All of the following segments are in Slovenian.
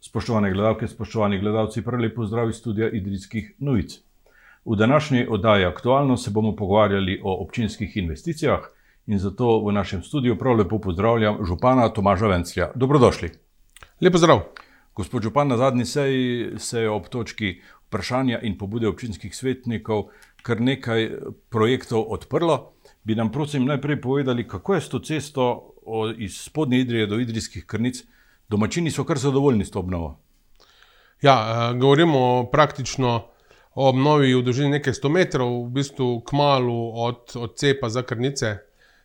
Spoštovane gledalke, spoštovani gledalci, prav lepo zdrav iz studia Idrijskih novic. V današnji oddaji Aktualno se bomo pogovarjali o občinskih investicijah in zato v našem studiu prav lepo pozdravljam župana Tomaža Venclja. Dobrodošli. Lepo zdrav. Gospod župan, na zadnji seji se je ob točki vprašanja in pobude občinskih svetnikov kar nekaj projektov odprlo. Bi nam prosim najprej povedali, kako je s to cesto iz spodnje Idrije do Idrijskih krnic? Domačini so kar zadovoljni s to obnovo. Ja, govorimo praktično o obnovi v dolžini nekaj 100 metrov, v bistvu kmalu od, od cepa za krnice,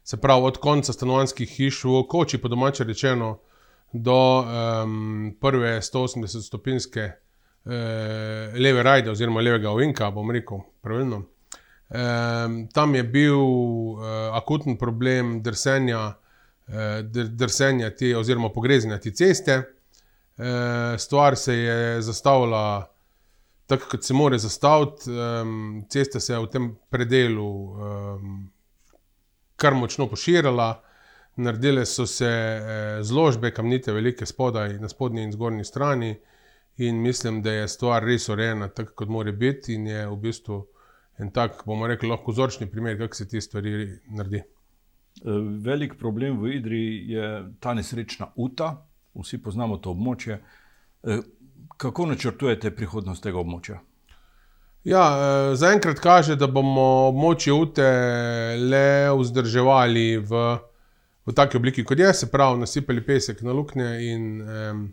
se pravi od konca stanovanjskih hiš v Koči, po domače rečeno, do um, prve 180 stopinjske uh, leve rajde oziroma levega ovinka, bom rekel pravilno. Um, tam je bil uh, akuten problem drsenja, Eh, drsenja te, oziroma pogrezanja te ceste. Eh, stvar se je zastavila tako, kot se more zastaviti. Cesta se je v tem predelu kar močno poširila. Naredile so se eh, zložbe, kamnite, velike spodaj, na spodnji in zgornji strani, in mislim, da je stvar res urejena tako, kot mora biti, in je v bistvu en tak, bomo rekli, lahko vzorčni primer, kako se te stvari naredijo. Eh, velik problem v Idri je ta nesrečna UTA, vsi poznamo to območje. Eh, kako načrtujete prihodnost tega območja? Ja, eh, zaenkrat kaže, da bomo območje UTE le vzdrževali v, v taki obliki, kot je, se pravi, nasipali pesek na luknje in um,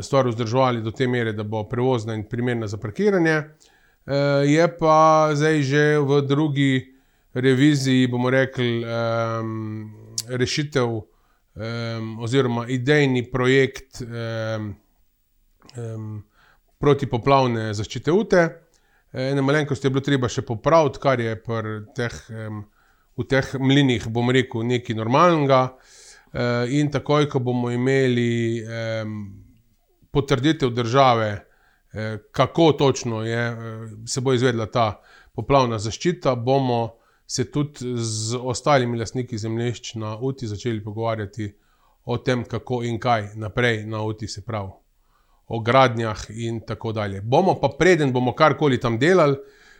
stvar vzdrževali do te mere, da bo prevozna in primerna za parkiranje. Uh, je pa zdaj že v drugi reviziji, bomo rekli, um, rešitev um, oziroma idejni projekt um, um, protipoplavne zaščite UTE. Eno malenkost je bilo treba še popraviti, kar je teh, um, v teh mlinih, bomo rekel, nekaj normalnega. Uh, in takoj, ko bomo imeli um, potrditev države, uh, kako točno je, uh, se bo izvedla ta poplavna zaščita, bomo se tudi z ostalimi lastniki zemljišč na UTI začeli pogovarjati o tem, kako in kaj naprej na UTI se pravi. O gradnjah in tako dalje. Bomo pa, preden bomo karkoli tam delali,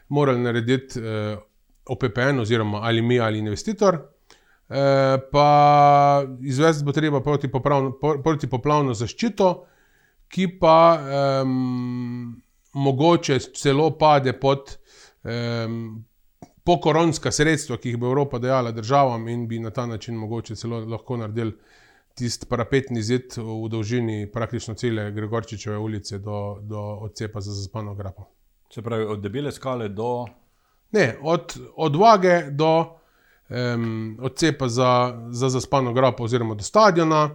morali narediti eh, OPPN, oziroma ali mi ali investitor, eh, pa izvesti bo treba protipoplavno zaščito, ki pa eh, mogoče celo pade pod eh, pokoronska sredstva, ki jih bo Evropa dajala državam, in bi na ta način mogoče celo lahko naredili tisti parapetni zid v dolžini praktično cele Gregorčičeve ulice do, do odcepa za zaspano grapo. Se pravi, od debele skale do. Ne, od, od vage do um, odcepa za, za zaspano grapo, oziroma do stadiona,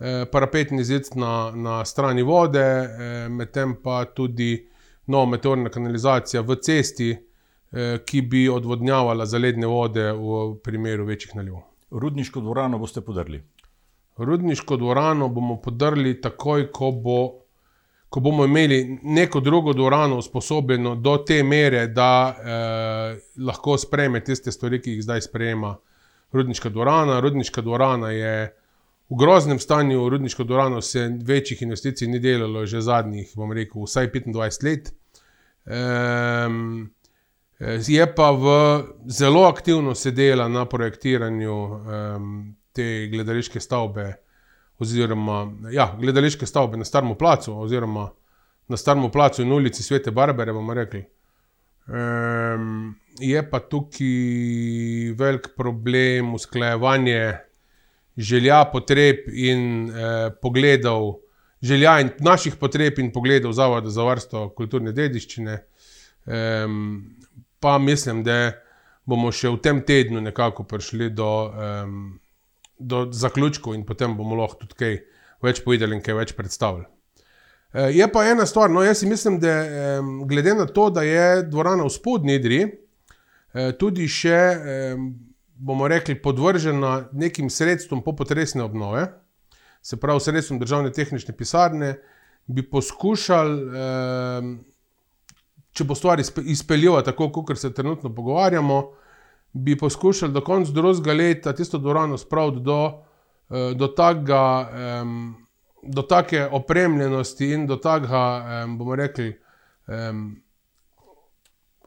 eh, parapetni zid na, na strani vode, eh, medtem pa tudi nova meteorna kanalizacija v cesti, ki bi odvodnjavala zaledne vode v primeru večjih nalivov. Rudniško dvorano boste podrli? Rudniško dvorano bomo podrli takoj, ko, bo, ko bomo imeli neko drugo dvorano usposobljeno do te mere, da eh, lahko sprejme tiste stvari, ki jih zdaj sprejema Rudniška dvorana. Rudniška dvorana je v groznem stanju, Rudniško dvorano se večjih investicij ni delalo že zadnjih, bom rekel, vsaj 25 let. Eh, Eh, je pa v zelo aktivno sedela na projektiranju um, te gledališke stavbe, oziroma ja, gledališke stavbe na Starem placu, oziroma na Starem placu in ulici Svete Barbare, bomo rekli. Um, je pa tukaj velik problem usklajevanje želja, potreb in eh, pogledov, želja in naših potreb in pogledov Zavoda za varstvo kulturne dediščine. Um, pa mislim, da bomo še v tem tednu nekako prišli do, um, do zaključkov in potem bomo lahko tudi kaj več povedali in kaj več predstavili. E, je pa ena stvar, no, jaz mislim, da glede na to, da je dvorana v spodnji Idri, e, tudi še, bomo rekli, podvržena nekim sredstvom po potresne obnove, se pravi, sredstvom državne tehnične pisarne, bi poskušali če bo stvar izpeljala tako, kot se trenutno pogovarjamo, bi poskušali do konca drugega leta tisto dvorano spraviti do, eh, do takega um, do take opremljenosti in do takega, bomo rekli,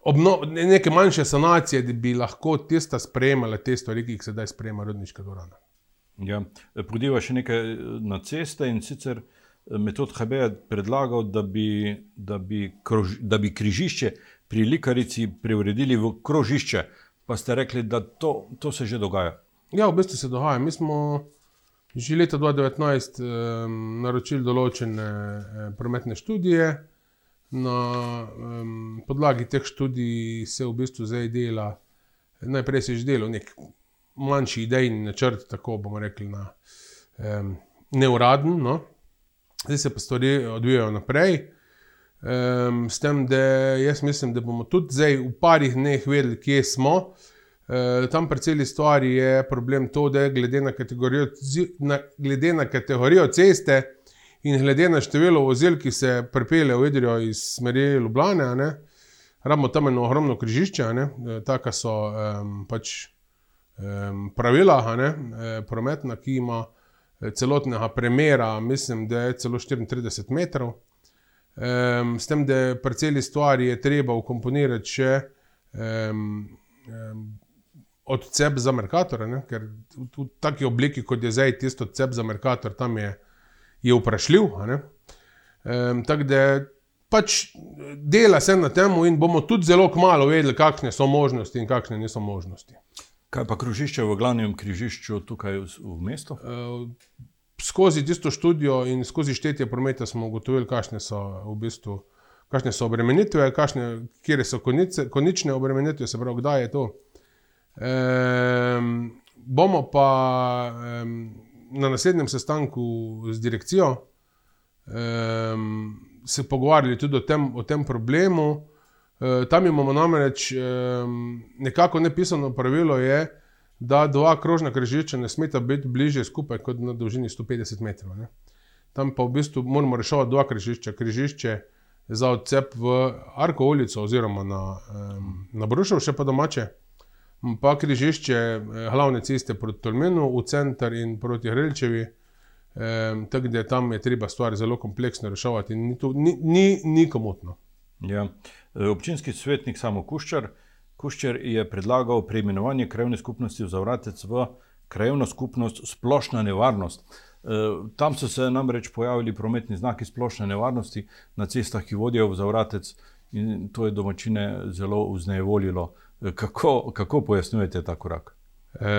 obno, neke manjše sanacije, da bi lahko tista sprejemala te stvari, ki jih sedaj sprejema rodniška dvorana. Ja. Podiva še nekaj eh, na ceste in sicer eh, metod HB je predlagal, da bi, da, bi krož, da bi križišče pri Likarici preuredili v krožišče, pa ste rekli, da to, to se že dogaja. Ja, v bistvu se dogaja. Mi smo že leta 2019 um, naročili določene um, prometne študije. Na um, podlagi teh študij se v bistvu zdaj dela, najprej se je že delo nek manjši idejni načrt, tako bomo rekli, na um, neuradno, no? Zdaj se pa stvari odvijajo naprej. Um, s tem, da jaz mislim, da bomo tudi zdaj v parih dneh vedeli, kje smo. Uh, tam pri celi stvari je problem to, da glede na kategorijo, na, glede na kategorijo ceste in glede na število vozil, ki se pripelje v Idrijo iz smeri Ljubljana, imamo tam eno ogromno križišče, tako so um, pač um, pravila, ne, prometna, ki ima celotnega premjera, mislim, da je celo 34 metrov. Um, s tem, da pri celi stvari je treba ukomponirati še um, um, odcep za Merkator, ne? ker v, v taki obliki, kot je zdaj tisto odcep za Merkator, tam je, je vprašljiv. Um, Tako da pač dela se na tem, in bomo tudi zelo kmalo vedeli, kakšne so možnosti in kakšne niso možnosti. Kaj pa krožišče v glavnem križišču tukaj v, v mestu? Uh, skozi tisto študijo in skozi štetje prometa smo ugotovili, kakšne so v bistvu. Kakšne so obremenitve, kakšne, kje so konice, konične obremenitve, se pravi, kdaj je to. Um, bomo pa um, na naslednjem sestanku z direkcijo um, se pogovarjali tudi o tem, o tem problemu. Uh, tam imamo namreč nekako nepisano pravilo, je, da dva krožna križišča ne smeta biti bliže skupaj kot na dolžini 150 metrov. Ne. Tam pa v bistvu moramo reševati dva križišča. Križišče za odcep v Arko ulico oziroma na, na Brušov, še pa domače, pa križišče eh, glavne ceste proti Tolmenu, v center in proti Hrelčevi. Tako da tam je treba stvari zelo kompleksno reševati in ni, ni, ni, ni komotno. Ja. Občinski svetnik samo Kuščar. Kuščer je predlagal preimenovanje krajovne skupnosti v Zavratec v krajovno skupnost Splošna nevarnost. E, tam so se namreč pojavili prometni znaki splošne nevarnosti na cestah, ki vodijo v Zavratec, in to je domačine zelo vznejevoljilo. E, kako, kako pojasnjujete ta korak? E,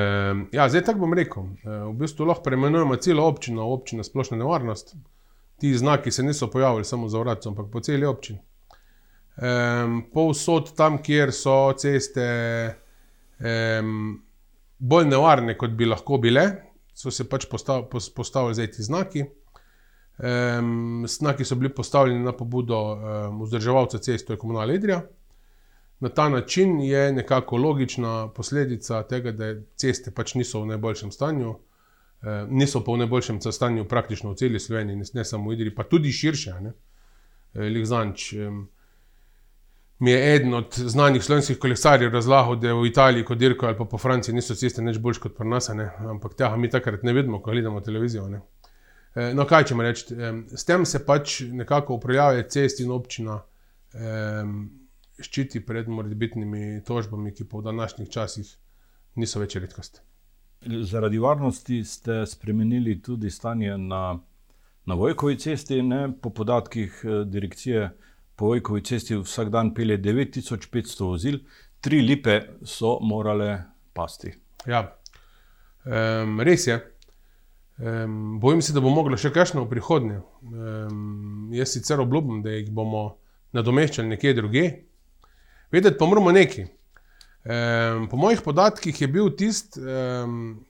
ja, zdaj tako bom rekel. E, v bistvu lahko preimenujemo celo občino, občina Splošna nevarnost. Ti znaki se niso pojavili samo v Zavratcu, ampak po celi občini. Um, Povsod tam, kjer so ceste um, bolj nevarne, kot bi lahko bile, so se pač postav, postavili zdaj ti znaki. Um, znaki so bili postavljeni na pobudo um, vzdrževalca cest, to je komunalna Idrija. Na ta način je nekako logična posledica tega, da ceste pač niso v najboljšem stanju, um, niso pa v najboljšem stanju praktično v celi Sloveniji, ne, ne samo v Idriji, pa tudi širše. Lihzanč. Um, mi je eden od znanih slovenskih kolesarjev razlagal, da v Italiji, kot dirko ali pa po Franciji, niso ceste več boljše kot pri nas, ne? ampak tega mi takrat ne vidimo, ko gledamo televizijo. Ne? E, no, kaj če mi rečete? S tem se pač nekako upravljajo cest in občina um, ščiti pred morbitnimi tožbami, ki pa v današnjih časih niso več redkost. Zaradi varnosti ste spremenili tudi stanje na, na Vojkovi cesti, ne? po podatkih eh, direkcije po Vojkovi cesti vsak dan pelje 9500 vozil, tri lipe so morale pasti. Ja, um, res je. Um, bojim se, da bo moglo še kakšno v prihodnje. Um, jaz sicer obljubim, da jih bomo nadomeščali nekje druge. Vedeti pa moramo nekaj. Um, po mojih podatkih je bil tisti, um,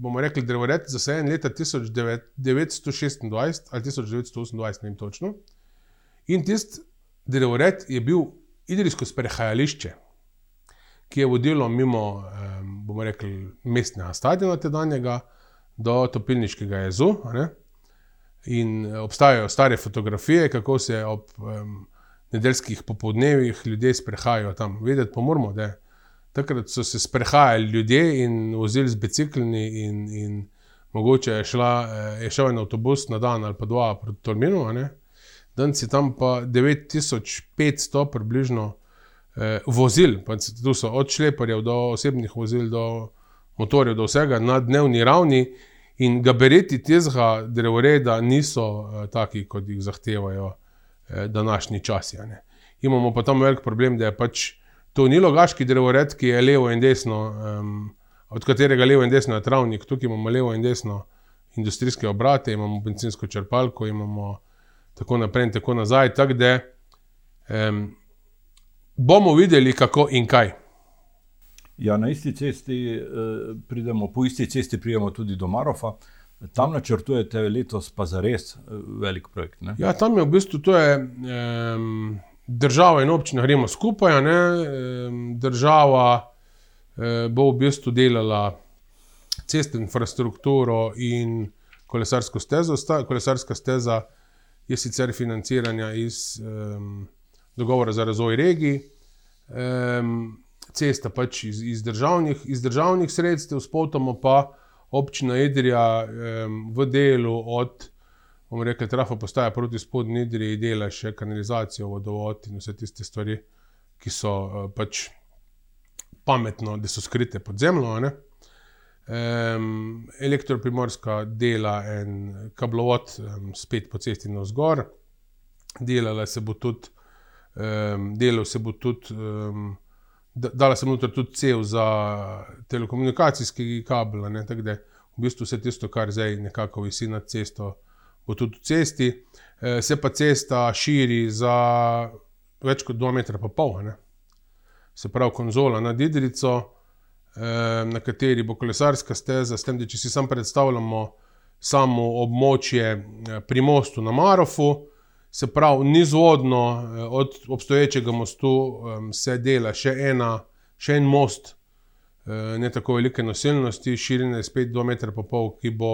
bomo rekli, drevored zasajen leta 1926 ali 1928, ne vem točno. In tisti drevored je bil idrijsko sprehajališče, ki je vodilo mimo, bomo rekli, mestnega stadiona tedanjega do Topilniškega jezu. In obstajajo stare fotografije, kako se ob um, nedeljskih popoldnevih ljudje sprehajajo tam. Vedeti pa moramo, da takrat so se sprehajali ljudje in vozili z bicikli in, in mogoče je, šla, eh, je šel en avtobus na dan ali pa dva proti Tolminu, danes je tam pa 9500 približno eh, vozil, tu so od šleparjev do osebnih vozil, do motorjev, do vsega na dnevni ravni. In gabariti tega drevoreda niso uh, taki, kot jih zahtevajo uh, današnji časi. Imamo pa tam velik problem, da je pač to ni logaški drevored, ki je levo in desno, um, od katerega levo in desno je travnik. Tukaj imamo levo in desno industrijske obrate, imamo benzinsko črpalko, imamo tako naprej in tako nazaj. Tak, da um, bomo videli, kako in kaj. Ja, na isti cesti eh, pridemo, po isti cesti pridemo tudi do Marofa. Tam načrtujete letos pa za res eh, velik projekt. Ne? Ja, tam je v bistvu to je, um, država in občina, gremo skupaj. Um, država um, bo v bistvu delala cestno infrastrukturo in kolesarsko stezo. Sta, kolesarska steza je sicer financiranja iz um, dogovora za razvoj regij. Um, cesta pač iz, iz, državnih, iz državnih sredstev, spotoma pa občina Idrija um, v delu od, bomo rekli, trafa postaja proti spodnji Idriji, dela še kanalizacijo, vodovod in vse tiste stvari, ki so uh, pač pametno, da so skrite pod zemljo. Um, Elektroprimorska dela en kablovod, um, spet po cesti na vzgor, delala se bo tudi, um, delal se bo tudi. Um, dala sem noter tudi cel za telekomunikacijski kabel. Tako da v bistvu vse tisto, kar zdaj nekako visi nad cesto, bo tudi v cesti. E, se pa cesta širi za več kot 2,5 metra. Se pravi, konzola nad Idrico, na kateri bo kolesarska steza, s tem, da če si sam predstavljamo samo območje eh, pri mostu na Marofu, Se pravi, nizvodno eh, od obstoječega mostu se dela še, ena, še en most, eh, ne tako velike nosilnosti, širine spet 2,5 m, bo,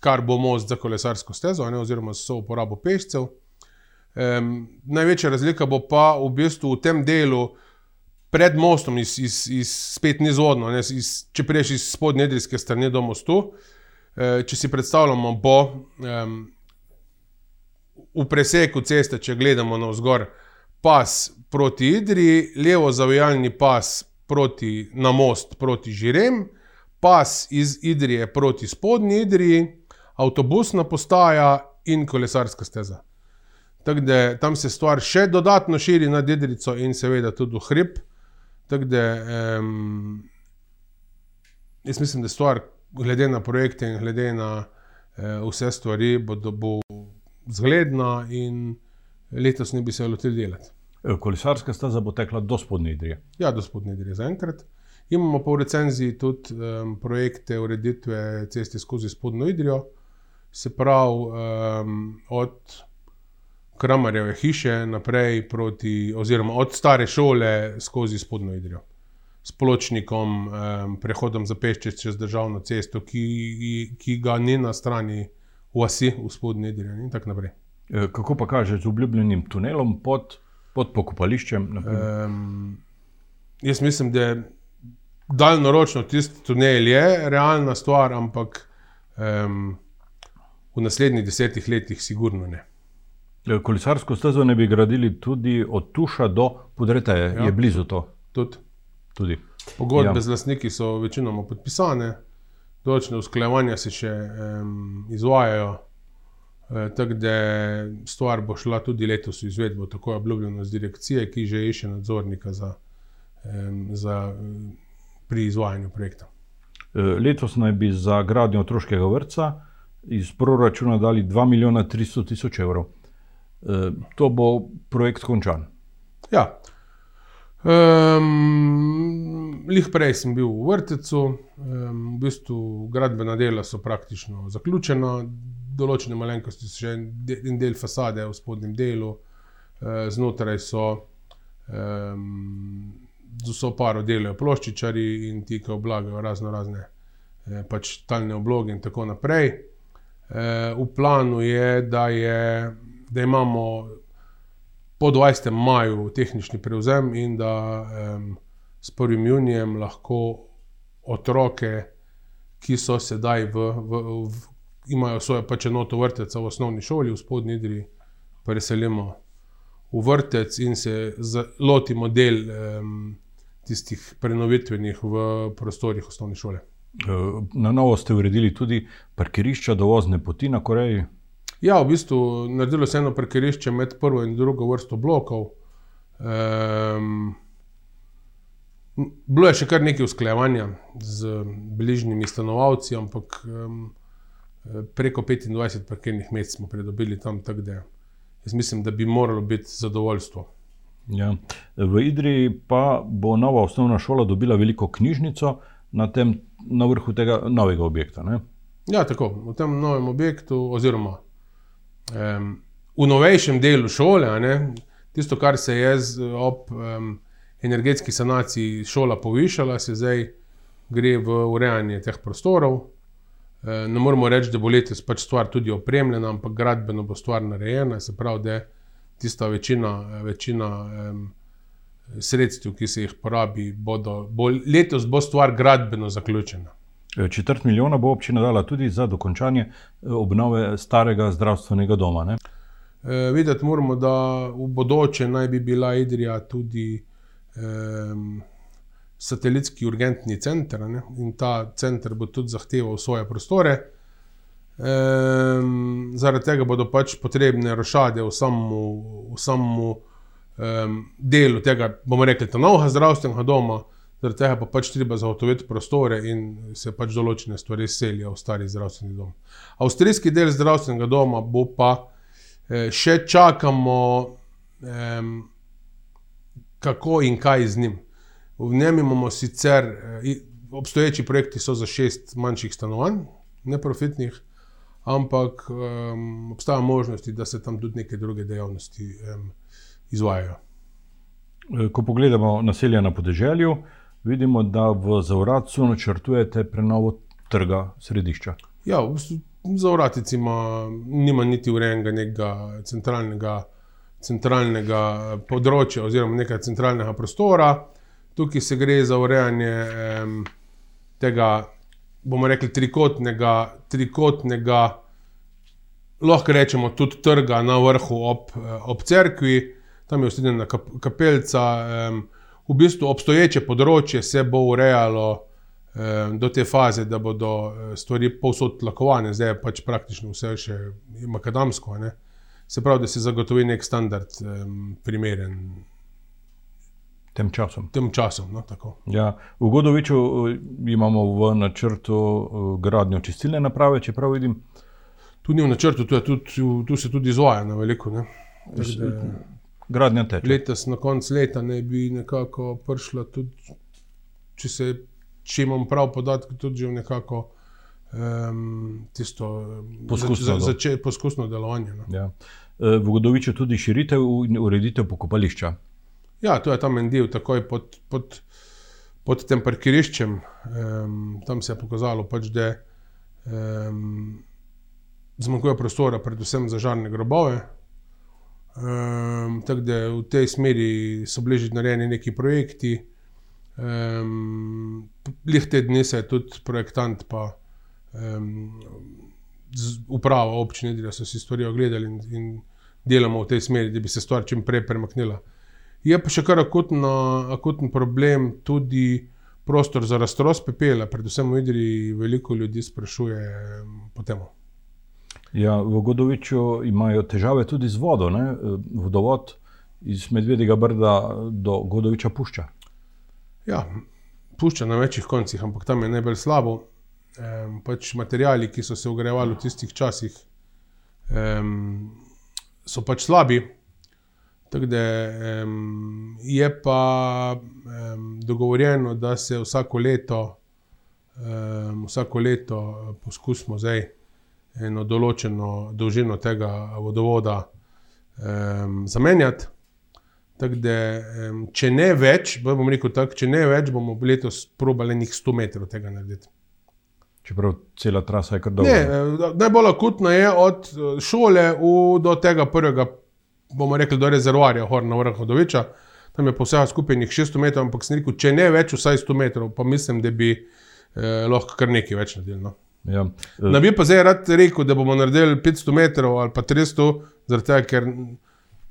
kar bo most za kolesarsko stezo, ne, oziroma so uporabo pešcev. Um, največja razlika bo pa v bistvu v tem delu pred mostom, iz, iz, iz, spet nizvodno, ne, iz, če priješ iz spodnje nedrijske strani do mostu. Uh, če si predstavljamo, bo um, v preseku ceste, če gledamo na vzgor, pas proti Idriji, levo zavijalni pas proti, na most proti Žirem, pas iz Idrije proti spodnji Idriji, avtobusna postaja in kolesarska steza. Tako da tam se stvar še dodatno širi nad Idrico in seveda tudi v hrib. Tako da um, jaz mislim, da stvar, glede na projekte in glede na uh, vse stvari, bo, bo zgledna in letos ne bi se lotili delati. E, kolesarska staza bo tekla do spodnje Idrije. Ja, do spodnje Idrije zaenkrat. Imamo pa v recenziji tudi um, projekte ureditve ceste skozi spodnjo Idrijo, se pravi um, od Kramarjeve hiše naprej proti, oziroma od stare šole skozi spodnjo Idrijo. S pločnikom, um, prehodom za pešče čez državno cesto, ki, ki ga ni na strani vasi v spodnji Idriji in tako naprej. E, kako pa kaže z obljubljenim tunelom pod, pod pokopališčem? Um, jaz mislim, da daljnoročno tisti tunel je realna stvar, ampak um, v naslednjih desetih letih, sigurno ne. E, kolesarsko stezo ne bi gradili tudi od Tuša do Podrete, ja. je blizu to. Tudi. tudi. Pogodbe ja. z lastniki so večinoma podpisane določene usklajevanja se še um, izvajajo, e, tako da stvar bo šla tudi letos v izvedbo, tako je obljubljeno z direkcije, ki že išče nadzornika za, um, za, pri izvajanju projekta. Letos naj bi za gradnjo otroškega vrca iz proračuna dali 2 milijona 300 tisoč evrov. E, to bo projekt končan. Ja. Um, lih prej sem bil v vrtecu, um, v bistvu gradbena dela so praktično zaključena, določene malenkosti so še en del fasade v spodnjem delu, uh, znotraj so, um, so paro delajo ploščičari in ti, ki oblagajo razno razne eh, pač talne obloge in tako naprej. Uh, v planu je, da, je, da imamo po 20. maju tehnični prevzem in da um, s 1. junijem lahko otroke ki so sedaj v, v, v, imajo svoje pač enoto vrteca v osnovni šoli, v spodnji Idri, preselimo v vrtec in se lotimo del um, tistih prenovitvenih v prostorih osnovne šole. Eh, na novo ste uredili tudi parkirišča, dovozne poti na Koreji. Ja, v bistvu naredilo se eno parkirišče med prvo in drugo vrsto blokov. Um, bilo je še kar nekaj usklajevanja z bližnjimi stanovalci, ampak um, preko 25 parkirnih mest smo pridobili tam, tako da jaz mislim, da bi moralo biti zadovoljstvo. Ja. V Idri pa bo nova osnovna šola dobila veliko knjižnico na, tem, na vrhu tega novega objekta. Ne? Ja, tako v tem novem objektu, oziroma um, v novejšem delu šole, ne, tisto, kar se je z, ob um, energetski sanaciji šola povišala, se zdaj gre v urejanje teh prostorov. Eh, ne moramo reči, da bo letos pač stvar tudi opremljena, ampak gradbeno bo stvar narejena. Se pravi, da je tista večina, večina um, sredstev, ki se jih porabi, bodo, bo, letos bo stvar gradbeno zaključena. Eh, četrt milijona bo občina dala tudi za dokončanje eh, obnove starega zdravstvenega doma. Ne? Videti moramo, da v bodoče naj bi bila Idrija tudi. Um, satelitski urgentni center ne? in ta center bo tudi zahteval svoje prostore. Um, zaradi tega bodo pač potrebne rošade v samem um, delu tega, bomo rekli, ta novega zdravstvenega doma, zaradi tega pa pač treba zagotoviti prostore in se pač določene stvari selijo v stari zdravstveni dom. Avstrijski del zdravstvenega doma bo pa eh, še čakamo, um, kako in kaj z njim. V njem imamo sicer eh, obstoječi projekti za šest manjših stanovanj, neprofitnih, ampak um, obstaja možnosti, da se tam tudi neke druge dejavnosti um, izvajajo. Eh, ko pogledamo naselja na podeželju, vidimo, da v Zavratcu načrtujete prenovo trga središča. Ja, v bistvu Zavratec ima, nima niti urejenega nekega centralnega, centralnega področja oziroma nekega centralnega prostora. Tukaj se gre za urejanje um, tega, bomo rekli, trikotnega, trikotnega, lahko rečemo tudi trga na vrhu ob, ob cerkvi, tam je ustanovljena kap, kapeljica. Um, v bistvu obstoječe področje se bo urejalo um, do te faze, da bodo e, stvari povsod tlakovane, zdaj je pač praktično vse še makadamsko. Ne? Se pravi, da se zagotovi nek standard, um, primeren tem časom. Tem časom no, ja, v Godoviču eh, imamo v načrtu eh, gradnjo čistilne naprave, če prav vidim. Tu ni v načrtu, tu, tudi, tu se tudi izvaja na veliko. Gradnja teče. Letos, na koncu leta, ne bi nekako prišla tudi, če, se, če imam prav podatke, tudi v nekako. Um, tisto poskusno, za, za, poskusno delovanje. No. Ja. Eh, v Godoviču tudi širitev in ureditev pokopališča. Ja, to je tam en del, takoj pod, pod, pod tem parkiriščem. Um, tam se je pokazalo, pač, da um, zmanjkuje prostora, predvsem za žarne grobove. Um, tako da v tej smeri so bili že narejeni neki projekti. Um, Lih te dni se je tudi projektant, pa um, uprava občine, da so si stvari ogledali in, in delamo v tej smeri, da bi se stvar čim prej premaknila. Je pa še kar akutno, akuten problem tudi prostor za raztros pepela, predvsem v Idri, veliko ljudi sprašuje po tem. Ja, v Godoviču imajo težave tudi z vodo, ne? vodovod iz Medvedega brda do Godoviča pušča. Ja, pušča na večjih koncih, ampak tam je najbolj slabo. Ehm, pač materijali, ki so se ugrajevali v tistih časih, ehm, so pač slabi. Tako da um, je pa um, dogovorjeno, da se vsako leto, um, vsako leto poskusimo zdaj eno določeno dolžino tega vodovoda um, zamenjati. Da, um, če ne več, bomo rekel tako, če ne več, bomo letos probali nekaj 100 metrov tega narediti. Čeprav cela trasa je kar dolga. Najbolj akutno je od šole v, do tega prvega bomo rekli, do rezervoarja, hor na vrhu Doviča. Tam je posebej skupaj 600 metrov, ampak sem rekel, če ne več, vsaj 100 metrov, pa mislim, da bi eh, lahko kar nekaj več naredili. No. Ja. Ne bi pa zdaj rad rekel, da bomo naredili 500 metrov ali pa 300, zaradi tega, ker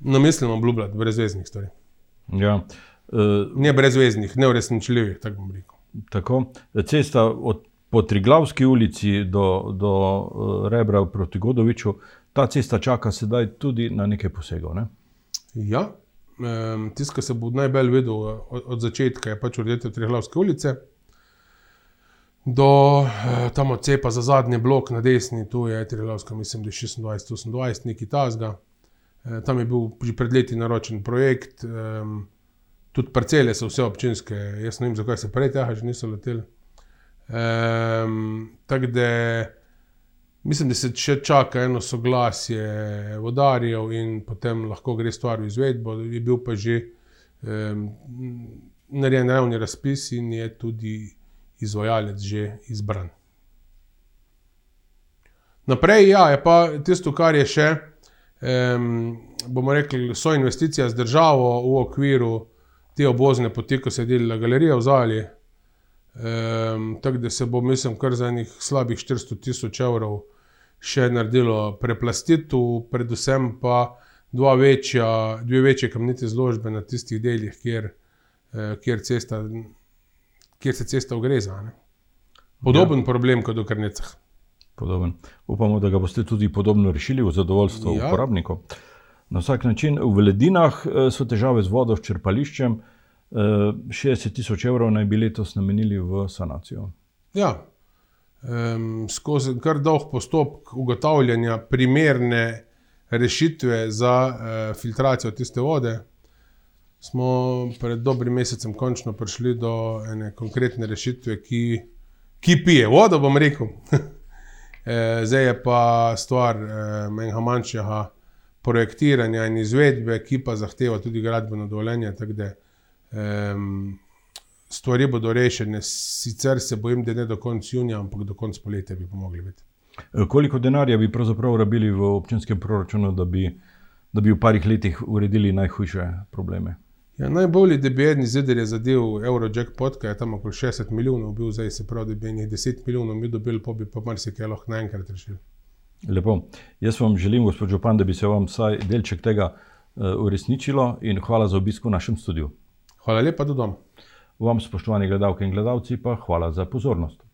ne mislimo obljubljati brezveznih stvari. Ja. Eh, Ne brezveznih, neuresničljivih, tako bom rekel. Tako, cesta od, po Triglavski ulici do, do eh, Rebra proti Godoviču, ta cesta čaka sedaj tudi na nekaj posegov. Ne? Ja, um, tisto, kar se bo najbolj videl od, od začetka, je pač ureditev Trihlavske ulice. Do eh, tam odcepa za zadnji blok na desni, tu je Trihlavska, mislim, da je 26-28, neki tasga. Eh, tam je bil že pred leti naročen projekt, um, tudi parcele so vse občinske, jaz ne vem, zakaj se prej tega že niso leteli. Um, tako da mislim, da se še čaka eno soglasje vodarjev in potem lahko gre stvar v izvedbo. Je bil pa že um, narejen ravni razpis in je tudi izvajalec že izbran. Naprej, ja, je pa tisto, kar je še, um, bomo rekli, so investicija z državo v okviru te obozne poti, ko se je delila galerija v Zali. Um, tako da se bo, mislim, kar za enih slabih 400 tisoč evrov še naredilo preplastitev, predvsem pa dva večja, dve večje kamnite zložbe na tistih delih, kjer, eh, kjer, cesta, kjer se cesta ugreza. Ne. Podoben ja. problem kot v Krnecah. Podoben. Upamo, da ga boste tudi podobno rešili v zadovoljstvo Ja. uporabnikov. Na vsak način v Ledinah eh, so težave z vodo, s črpališčem. Eh, 60 tisoč evrov naj bi letos namenili v sanacijo. Ja. Um, skozi kar dolg postopek ugotavljanja primerne rešitve za uh, filtracijo tiste vode, smo pred dobrim mesecem končno prišli do ene konkretne rešitve, ki, ki pije vodo, bom rekel. Eh, Zdaj je pa stvar eh, menjega manjšega projektiranja in izvedbe, ki pa zahteva tudi gradbeno dovoljenje. da, em, Stvari bodo rešene, sicer se bojim, da ne do konca junija, ampak do konca poletja bi pomogli biti. Eh, Koliko denarja bi pravzaprav rabili v občinskem proračunu, da bi, da bi v parih letih uredili najhujše probleme? Ja, najbolje, da bi en je zadev Eurojackpot, ki je tam okoli 60 milijonov bil, zdaj se pravi, da bi enih 10 milijonov mi dobili, pa bi pa marsikaj lahko naenkrat rešili. Lepo. Jaz vam želim, gospod Župan, da bi se vam vsaj delček tega uh, uresničilo in hvala za obisk v našem studiu. Hvala lepa, do doma. Vam, spoštovani gledalke in gledalci, pa hvala za pozornost.